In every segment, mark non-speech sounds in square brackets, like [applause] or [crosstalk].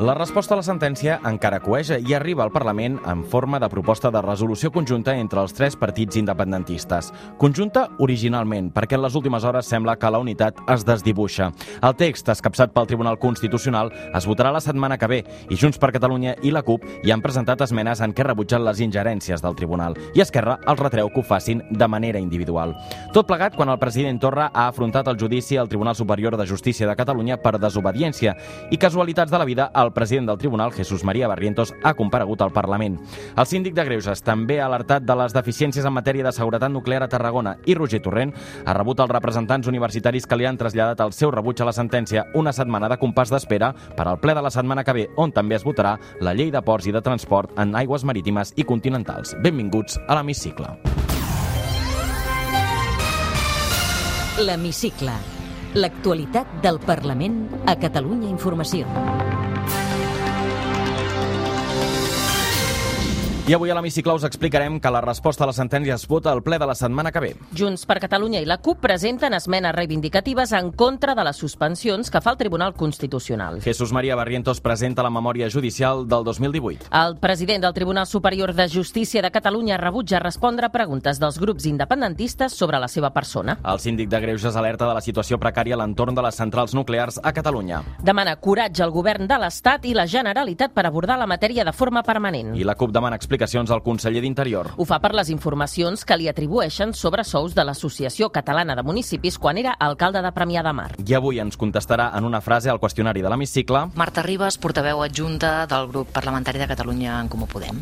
La resposta a la sentència encara coeja i arriba al Parlament en forma de proposta de resolució conjunta entre els tres partits independentistes. Conjunta originalment, perquè en les últimes hores sembla que la unitat es desdibuixa. El text, escapçat pel Tribunal Constitucional, es votarà la setmana que ve i Junts per Catalunya i la CUP hi han presentat esmenes en què rebutgen les ingerències del Tribunal i Esquerra els retreu que ho facin de manera individual. Tot plegat quan el president Torra ha afrontat el judici al Tribunal Superior de Justícia de Catalunya per desobediència i casualitats de la vida, el el president del tribunal, Jesús María Barrientos, ha comparegut al Parlament. El síndic de Greuges també ha alertat de les deficiències en matèria de seguretat nuclear a Tarragona i Roger Torrent ha rebut els representants universitaris que li han traslladat el seu rebuig a la sentència una setmana de compàs d'espera per al ple de la setmana que ve, on també es votarà la llei de ports i de transport en aigües marítimes i continentals. Benvinguts a l'Hemicicle. L'Hemicicle. L'actualitat del Parlament a Catalunya Informació. I avui a l'Hemicicle us explicarem que la resposta a la sentència es vota al ple de la setmana que ve. Junts per Catalunya i la CUP presenten esmenes reivindicatives en contra de les suspensions que fa el Tribunal Constitucional. Jesús María Barrientos presenta la memòria judicial del 2018. El president del Tribunal Superior de Justícia de Catalunya rebutja respondre preguntes dels grups independentistes sobre la seva persona. El síndic de Greuges alerta de la situació precària a l'entorn de les centrals nuclears a Catalunya. Demana coratge al govern de l'Estat i la Generalitat per abordar la matèria de forma permanent. I la CUP demana explicacions al conseller d'Interior. Ho fa per les informacions que li atribueixen sobre sous de l'Associació Catalana de Municipis quan era alcalde de Premià de Mar. I avui ens contestarà en una frase al qüestionari de l'hemicicle Marta Ribas, portaveu adjunta del grup parlamentari de Catalunya en Comú Podem.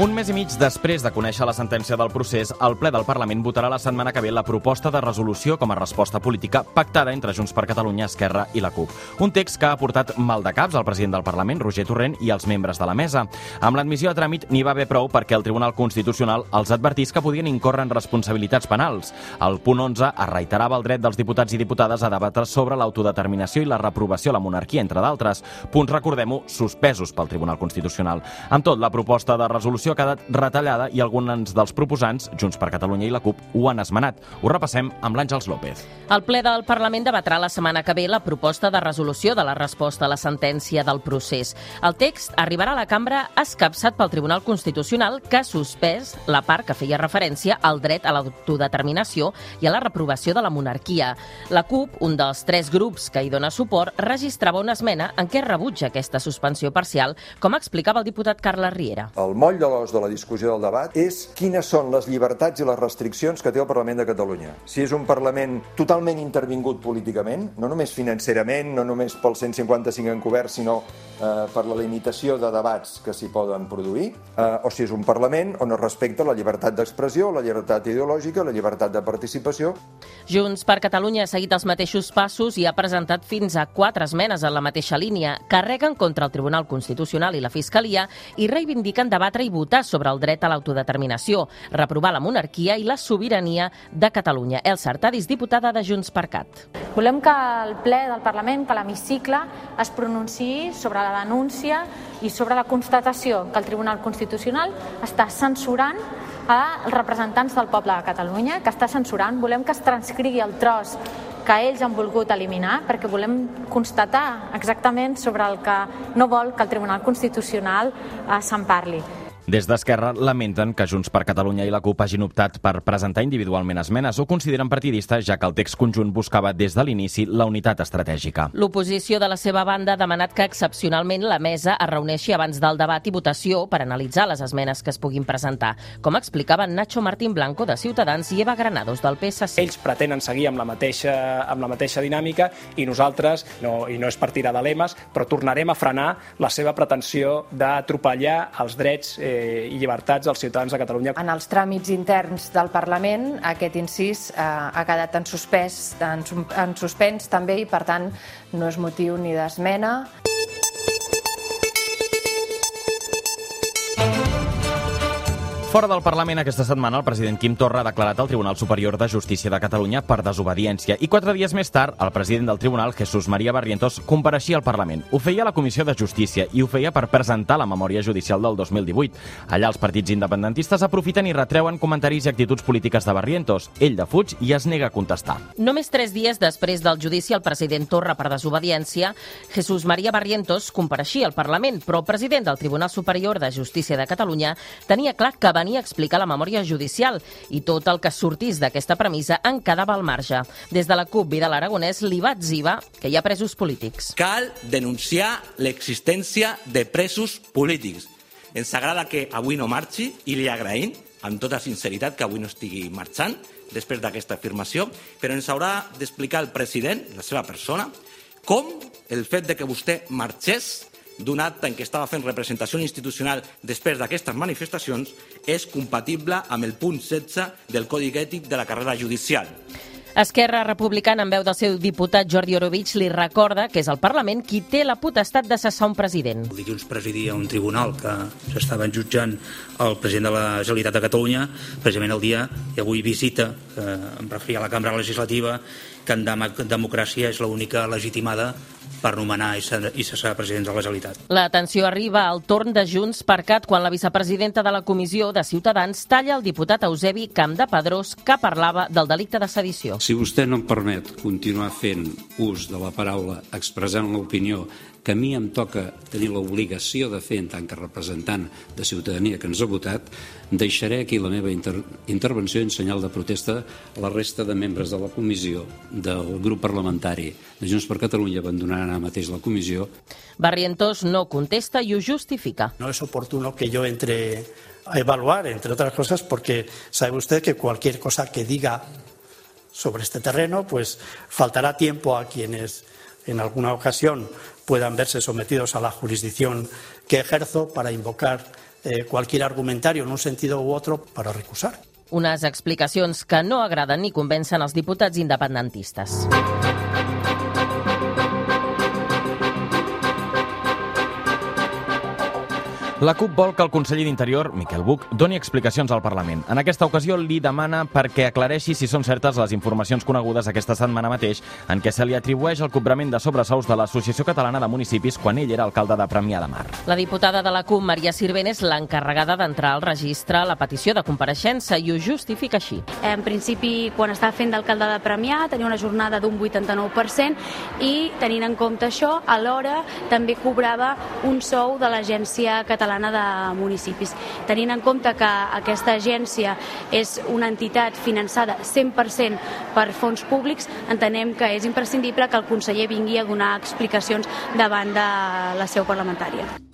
Un mes i mig després de conèixer la sentència del procés, el ple del Parlament votarà la setmana que ve la proposta de resolució com a resposta política pactada entre Junts per Catalunya, Esquerra i la CUP. Un text que ha portat mal de caps al president del Parlament, Roger Torrent, i als membres de la mesa. Amb l'admissió a tràmit n'hi va haver prou perquè el Tribunal Constitucional els advertís que podien incórrer en responsabilitats penals. El punt 11 es reiterava el dret dels diputats i diputades a debatre sobre l'autodeterminació i la reprovació a la monarquia, entre d'altres. Punts, recordem-ho, suspesos pel Tribunal Constitucional. Amb tot, la proposta de resolució ha quedat retallada i alguns dels proposants, Junts per Catalunya i la CUP, ho han esmenat. Ho repassem amb l'Àngels López. El ple del Parlament debatrà la setmana que ve la proposta de resolució de la resposta a la sentència del procés. El text arribarà a la cambra escapçat pel Tribunal Constitucional que ha suspès la part que feia referència al dret a l'autodeterminació i a la reprovació de la monarquia. La CUP, un dels tres grups que hi dona suport, registrava una esmena en què rebutja aquesta suspensió parcial, com explicava el diputat Carles Riera. El moll de l'os de la discussió del debat és quines són les llibertats i les restriccions que té el Parlament de Catalunya. Si és un Parlament totalment intervingut políticament, no només financerament, no només pel 155 encobert, sinó eh, per la limitació de debats que s'hi poden produir, eh, o si és un Parlament on es respecta la llibertat d'expressió, la llibertat ideològica, la llibertat de participació. Junts per Catalunya ha seguit els mateixos passos i ha presentat fins a quatre esmenes en la mateixa línia. Carreguen contra el Tribunal Constitucional i la Fiscalia i reivindiquen debatre i votar sobre el dret a l'autodeterminació, reprovar la monarquia i la sobirania de Catalunya. Elsa Artadis, diputada de Junts per Cat. Volem que el ple del Parlament, que l'hemicicle, es pronunciï sobre la denúncia i sobre la constatació que el Tribunal Constitucional està censurant als representants del poble de Catalunya, que està censurant, volem que es transcrigui el tros que ells han volgut eliminar perquè volem constatar exactament sobre el que no vol que el Tribunal Constitucional eh, se'n parli. Des d'Esquerra lamenten que Junts per Catalunya i la CUP hagin optat per presentar individualment esmenes o consideren partidistes, ja que el text conjunt buscava des de l'inici la unitat estratègica. L'oposició de la seva banda ha demanat que excepcionalment la mesa es reuneixi abans del debat i votació per analitzar les esmenes que es puguin presentar, com explicaven Nacho Martín Blanco de Ciutadans i Eva Granados del PSC. Ells pretenen seguir amb la mateixa, amb la mateixa dinàmica i nosaltres, no, i no és per tirar de lemes, però tornarem a frenar la seva pretensió d'atropellar els drets eh, i llibertats dels ciutadans de Catalunya. En els tràmits interns del Parlament, aquest incís eh, ha quedat en suspès, en, en suspens també i, per tant, no és motiu ni d'esmena. Fora del Parlament aquesta setmana el president Quim Torra ha declarat al Tribunal Superior de Justícia de Catalunya per desobediència i quatre dies més tard el president del tribunal, Jesús María Barrientos, compareixia al Parlament. Ho feia a la Comissió de Justícia i ho feia per presentar la memòria judicial del 2018. Allà els partits independentistes aprofiten i retreuen comentaris i actituds polítiques de Barrientos. Ell defuig i es nega a contestar. Només tres dies després del judici al president Torra per desobediència, Jesús María Barrientos compareixia al Parlament, però el president del Tribunal Superior de Justícia de Catalunya tenia clar que venia a explicar la memòria judicial i tot el que sortís d'aquesta premissa en quedava al marge. Des de la CUP, Vidal Aragonès li va exhibar que hi ha presos polítics. Cal denunciar l'existència de presos polítics. Ens agrada que avui no marxi i li agraïm amb tota sinceritat que avui no estigui marxant després d'aquesta afirmació, però ens haurà d'explicar el president, la seva persona, com el fet de que vostè marxés d'un acte en què estava fent representació institucional després d'aquestes manifestacions és compatible amb el punt 16 del Codi Ètic de la carrera judicial. Esquerra Republicana, en veu del seu diputat Jordi Orovich, li recorda que és el Parlament qui té la potestat de cessar un president. El dilluns presidia un tribunal que s'estaven jutjant el president de la Generalitat de Catalunya, precisament el dia i avui visita, que em referia a la cambra legislativa, que en democràcia és l'única legitimada per nomenar i cessar presidents de la Generalitat. La tensió arriba al torn de Junts per Cat quan la vicepresidenta de la Comissió de Ciutadans talla el diputat Eusebi Campdepadrós que parlava del delicte de sedició. Si vostè no em permet continuar fent ús de la paraula expressant l'opinió que a mi em toca tenir l'obligació de fer en tant que representant de ciutadania que ens ha votat, deixaré aquí la meva inter intervenció en senyal de protesta a la resta de membres de la comissió del grup parlamentari de Junts per Catalunya abandonaran ara mateix la comissió. Barrientos no contesta i ho justifica. No es oportuno que yo entre a evaluar, entre otras cosas, porque sabe usted que cualquier cosa que diga sobre este terreno, pues faltará tiempo a quienes en alguna ocasión puedan verse sometidos a la jurisdicción que ejerzo para invocar eh, cualquier argumentario en un sentido u otro para recusar. Unes explicacions que no agraden ni convencen els diputats independentistes. La CUP vol que el conseller d'Interior, Miquel Buch, doni explicacions al Parlament. En aquesta ocasió li demana perquè aclareixi si són certes les informacions conegudes aquesta setmana mateix en què se li atribueix el cobrament de sobresous de l'Associació Catalana de Municipis quan ell era alcalde de Premià de Mar. La diputada de la CUP, Maria Sirvent, és l'encarregada d'entrar al registre la petició de compareixença i ho justifica així. En principi, quan estava fent d'alcalde de Premià, tenia una jornada d'un 89% i, tenint en compte això, alhora també cobrava un sou de l'Agència Catalana Catalana de Municipis. Tenint en compte que aquesta agència és una entitat finançada 100% per fons públics, entenem que és imprescindible que el conseller vingui a donar explicacions davant de la seu parlamentària.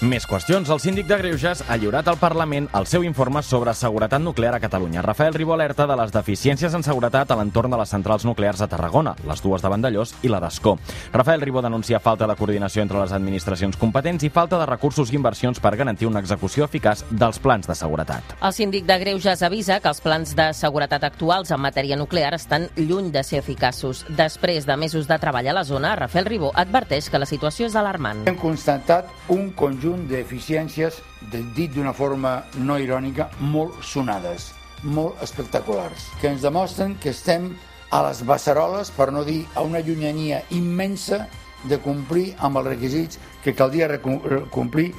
Més qüestions. El síndic de Greuges ha lliurat al Parlament el seu informe sobre seguretat nuclear a Catalunya. Rafael Ribó alerta de les deficiències en seguretat a l'entorn de les centrals nuclears a Tarragona, les dues de Vandellós i la d'Escó. Rafael Ribó denuncia falta de coordinació entre les administracions competents i falta de recursos i inversions per garantir una execució eficaç dels plans de seguretat. El síndic de Greuges avisa que els plans de seguretat actuals en matèria nuclear estan lluny de ser eficaços. Després de mesos de treball a la zona, Rafael Ribó adverteix que la situació és alarmant. Hem constatat un conjunt conjunt d'eficiències, dit d'una forma no irònica, molt sonades, molt espectaculars, que ens demostren que estem a les beceroles, per no dir a una llunyania immensa de complir amb els requisits que caldria complir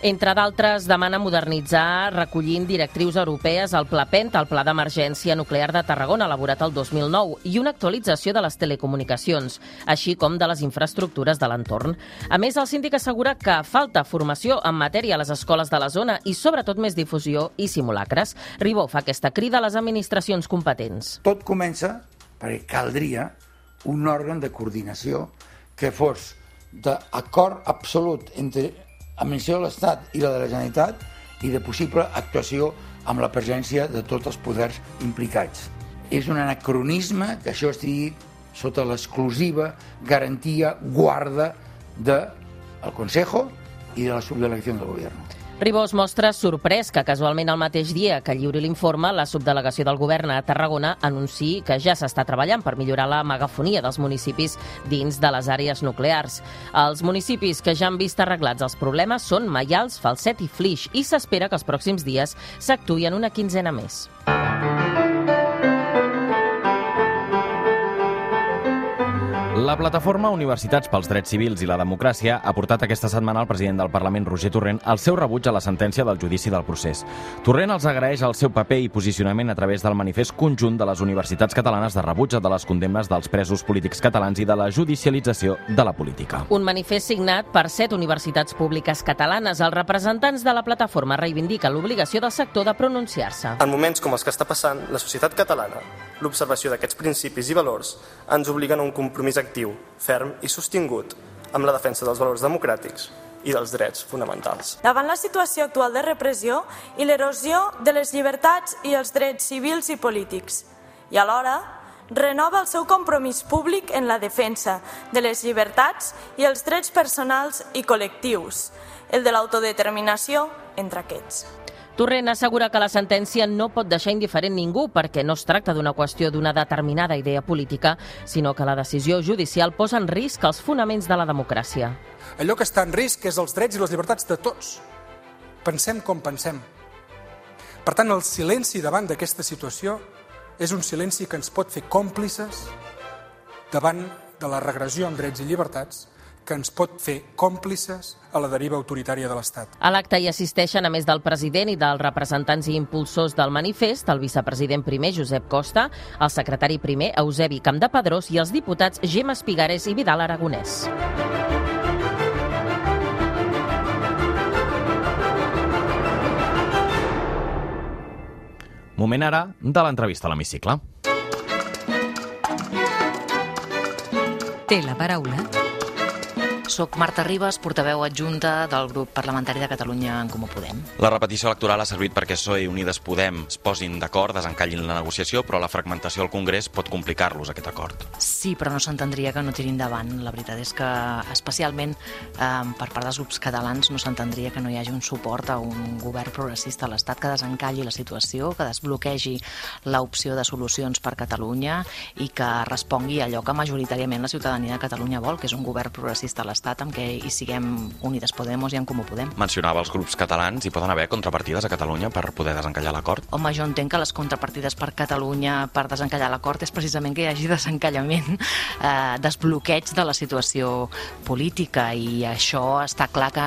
entre d'altres, demana modernitzar recollint directrius europees el Pla PENT, el Pla d'Emergència Nuclear de Tarragona, elaborat el 2009, i una actualització de les telecomunicacions, així com de les infraestructures de l'entorn. A més, el síndic assegura que falta formació en matèria a les escoles de la zona i, sobretot, més difusió i simulacres. Ribó fa aquesta crida a les administracions competents. Tot comença perquè caldria un òrgan de coordinació que fos d'acord absolut entre administració de l'Estat i la de la Generalitat i de possible actuació amb la presència de tots els poders implicats. És un anacronisme que això estigui sota l'exclusiva garantia, guarda del de Consejo i de la subdelegació del Govern. Ribó es mostra sorprès que casualment el mateix dia que lliuri l'informe, la subdelegació del govern a Tarragona anunciï que ja s'està treballant per millorar la megafonia dels municipis dins de les àrees nuclears. Els municipis que ja han vist arreglats els problemes són Maials, Falset i Flix i s'espera que els pròxims dies s'actuï en una quinzena més. La plataforma Universitats pels Drets Civils i la Democràcia ha portat aquesta setmana al president del Parlament, Roger Torrent, el seu rebuig a la sentència del judici del procés. Torrent els agraeix el seu paper i posicionament a través del manifest conjunt de les universitats catalanes de rebuig de les condemnes dels presos polítics catalans i de la judicialització de la política. Un manifest signat per set universitats públiques catalanes. Els representants de la plataforma reivindiquen l'obligació del sector de pronunciar-se. En moments com els que està passant, la societat catalana, l'observació d'aquests principis i valors ens obliguen a un compromís actiu, ferm i sostingut amb la defensa dels valors democràtics i dels drets fonamentals. Davant la situació actual de repressió i l'erosió de les llibertats i els drets civils i polítics, i alhora renova el seu compromís públic en la defensa de les llibertats i els drets personals i col·lectius, el de l'autodeterminació entre aquests. Torrent assegura que la sentència no pot deixar indiferent ningú perquè no es tracta d'una qüestió d'una determinada idea política, sinó que la decisió judicial posa en risc els fonaments de la democràcia. Allò que està en risc és els drets i les llibertats de tots. Pensem com pensem. Per tant, el silenci davant d'aquesta situació és un silenci que ens pot fer còmplices davant de la regressió en drets i llibertats que ens pot fer còmplices a la deriva autoritària de l'Estat. A l'acte hi assisteixen, a més del president i dels representants i impulsors del manifest, el vicepresident primer, Josep Costa, el secretari primer, Eusebi Campdepadrós, i els diputats Gemma Espigares i Vidal Aragonès. Moment ara de l'entrevista a l'hemicicle. Té la paraula soc Marta Ribas, portaveu adjunta del grup parlamentari de Catalunya en Comú Podem. La repetició electoral ha servit perquè PSOE i Unides Podem es posin d'acord, desencallin la negociació, però la fragmentació al Congrés pot complicar-los aquest acord. Sí, però no s'entendria que no tirin endavant. La veritat és que, especialment eh, per part dels grups catalans, no s'entendria que no hi hagi un suport a un govern progressista a l'Estat que desencalli la situació, que desbloquegi l'opció de solucions per Catalunya i que respongui a allò que majoritàriament la ciutadania de Catalunya vol, que és un govern progressista a l'Estat l'estat amb què hi siguem Unides Podemos i en Comú Podem. Mencionava els grups catalans i poden haver contrapartides a Catalunya per poder desencallar l'acord? Home, jo entenc que les contrapartides per Catalunya per desencallar l'acord és precisament que hi hagi [laughs] desencallament, eh, desbloqueig de la situació política i això està clar que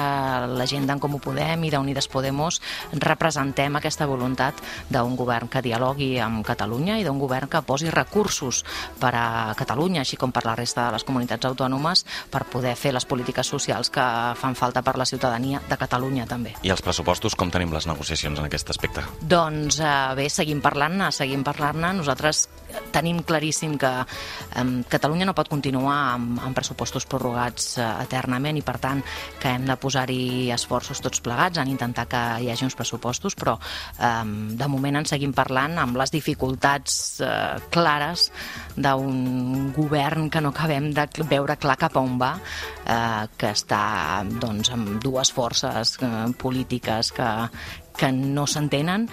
la gent d'en Comú Podem i d'Unides Podemos representem aquesta voluntat d'un govern que dialogui amb Catalunya i d'un govern que posi recursos per a Catalunya, així com per la resta de les comunitats autònomes, per poder fer les les polítiques socials que fan falta per la ciutadania de Catalunya també. I els pressupostos, com tenim les negociacions en aquest aspecte? Doncs eh, bé, seguim parlant-ne, seguim parlant-ne. Nosaltres tenim claríssim que eh, Catalunya no pot continuar amb, amb pressupostos prorrogats eh, eternament i per tant que hem de posar-hi esforços tots plegats en intentar que hi hagi uns pressupostos, però eh, de moment en seguim parlant amb les dificultats eh, clares d'un govern que no acabem de veure clar cap a on va eh, que està doncs, amb dues forces eh, polítiques que, que no s'entenen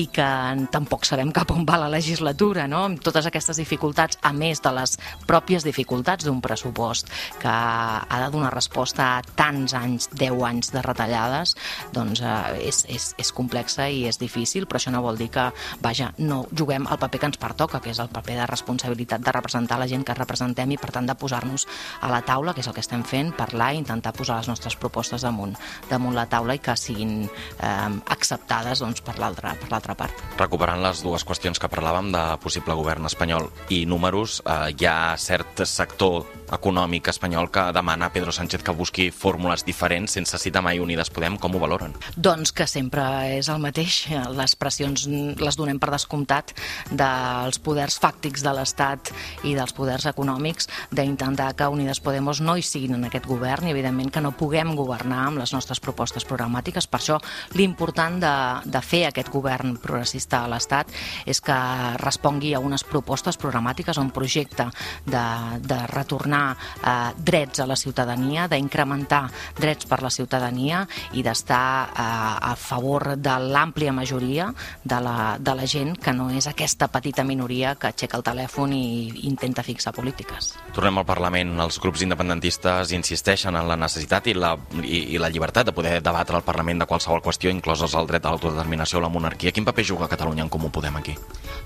i que tampoc sabem cap on va la legislatura, no? amb totes aquestes dificultats, a més de les pròpies dificultats d'un pressupost que ha de donar resposta a tants anys, 10 anys de retallades, doncs eh, és, és, és complexa i és difícil, però això no vol dir que, vaja, no juguem el paper que ens pertoca, que és el paper de responsabilitat de representar la gent que representem i, per tant, de posar-nos a la taula, que és el que estem fent, parlar i intentar posar les nostres propostes damunt, damunt la taula i que siguin eh, acceptades doncs, per l'altra part. Recuperant les dues qüestions que parlàvem de possible govern espanyol i números, eh, hi ha cert sector econòmic espanyol que demana a Pedro Sánchez que busqui fórmules diferents sense citar mai Unides Podem. Com ho valoren? Doncs que sempre és el mateix. Les pressions les donem per descomptat dels poders fàctics de l'Estat i dels poders econòmics d'intentar que Unides Podemos no hi siguin en aquest govern i evidentment que no puguem governar amb les nostres propostes programàtiques. Per això l'important de, de fer aquest govern progressista a l'Estat és que respongui a unes propostes programàtiques, a un projecte de, de retornar eh, drets a la ciutadania, d'incrementar drets per la ciutadania i d'estar eh, a favor de l'àmplia majoria de la, de la gent que no és aquesta petita minoria que aixeca el telèfon i intenta fixar polítiques. Tornem al Parlament. Els grups independentistes insisteixen en la necessitat i la, i, i la llibertat de poder debatre al Parlament de qualsevol qüestió, incloses el dret a l'autodeterminació o la monarquia. Quin paper juga Catalunya en Comú Podem aquí?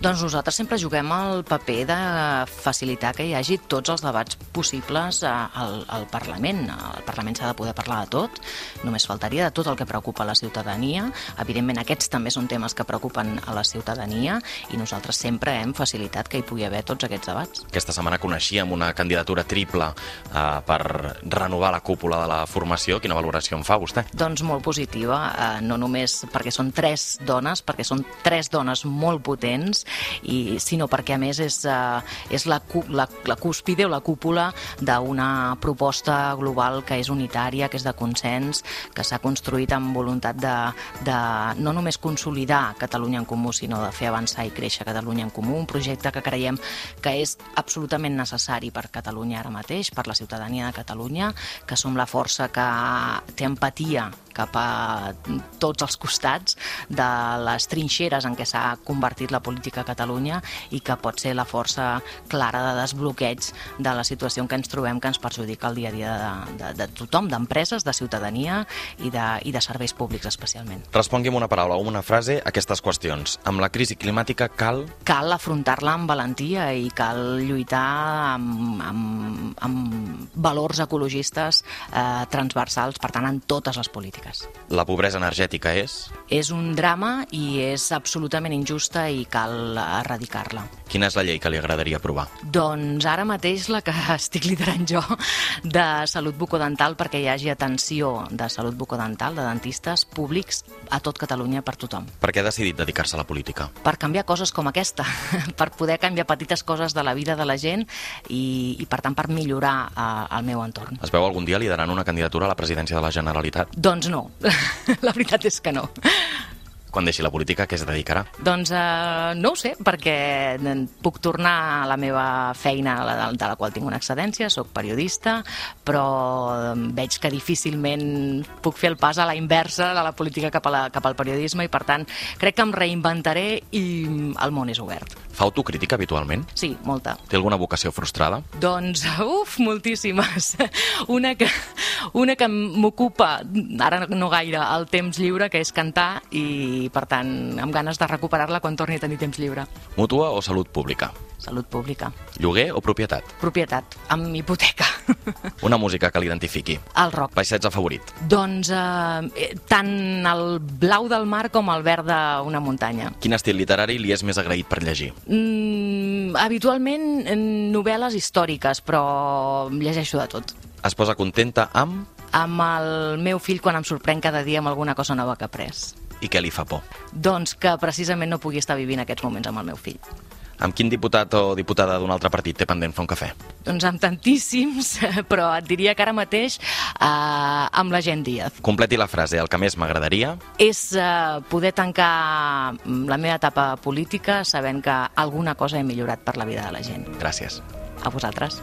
Doncs nosaltres sempre juguem el paper de facilitar que hi hagi tots els debats possibles al, al Parlament. Al Parlament s'ha de poder parlar de tot, només faltaria de tot el que preocupa la ciutadania. Evidentment, aquests també són temes que preocupen a la ciutadania i nosaltres sempre hem facilitat que hi pugui haver tots aquests debats. Aquesta setmana coneixíem una candidatura triple eh, per renovar la cúpula de la formació. Quina valoració en fa vostè? Doncs molt positiva, eh, no només perquè són tres dones, perquè són tres dones molt potents, i sinó perquè a més és, eh, és la, la, la cúspide o la cúpula d'una proposta global que és unitària, que és de consens, que s'ha construït amb voluntat de, de no només consolidar Catalunya en Comú, sinó de fer avançar i créixer Catalunya en Comú, un projecte que creiem que és absolutament necessari per Catalunya ara mateix, per la ciutadania de Catalunya, que som la força que té empatia cap a tots els costats de les trinxeres en què s'ha convertit la política a Catalunya i que pot ser la força clara de desbloqueig de la situació en què ens trobem que ens perjudica el dia a dia de, de, de tothom, d'empreses, de ciutadania i de, i de serveis públics especialment. Respongui amb una paraula o una frase a aquestes qüestions. Amb la crisi climàtica cal... Cal afrontar-la amb valentia i cal lluitar amb, amb, amb valors ecologistes eh, transversals, per tant, en totes les polítiques. La pobresa energètica és? És un drama i és absolutament injusta i cal erradicar-la. Quina és la llei que li agradaria aprovar? Doncs ara mateix la que [laughs] estic liderant jo de salut bucodental perquè hi hagi atenció de salut bucodental, de dentistes públics a tot Catalunya per tothom. Per què ha decidit dedicar-se a la política? Per canviar coses com aquesta, [laughs] per poder canviar petites coses de la vida de la gent i, i per tant, per millorar uh, el meu entorn. Es veu algun dia liderant una candidatura a la presidència de la Generalitat? Doncs no, [laughs] la veritat és que no. Quan deixi la política, què es dedicarà? Doncs uh, no ho sé, perquè puc tornar a la meva feina de la qual tinc una excedència, sóc periodista, però veig que difícilment puc fer el pas a la inversa de la política cap, a la, cap al periodisme i, per tant, crec que em reinventaré i el món és obert. Fa autocrítica habitualment? Sí, molta. Té alguna vocació frustrada? Doncs, [laughs] uf, moltíssimes. Una que, una que m'ocupa, ara no gaire, el temps lliure, que és cantar, i per tant, amb ganes de recuperar-la quan torni a tenir temps lliure. Mútua o salut pública? Salut pública. Lloguer o propietat? Propietat, amb hipoteca. [laughs] Una música que l'identifiqui? El rock. Paisatge favorit? Doncs eh, tant el blau del mar com el verd d'una muntanya. Quin estil literari li és més agraït per llegir? Mm, habitualment novel·les històriques, però llegeixo de tot. Es posa contenta amb? Amb el meu fill quan em sorprèn cada dia amb alguna cosa nova que ha après. I què li fa por? Doncs que precisament no pugui estar vivint aquests moments amb el meu fill. Amb quin diputat o diputada d'un altre partit té pendent fer un cafè? Doncs amb tantíssims, [laughs] però et diria que ara mateix eh, amb la gent Díaz. Completi la frase, el que més m'agradaria... És eh, poder tancar la meva etapa política sabent que alguna cosa he millorat per la vida de la gent. Gràcies. A vosaltres.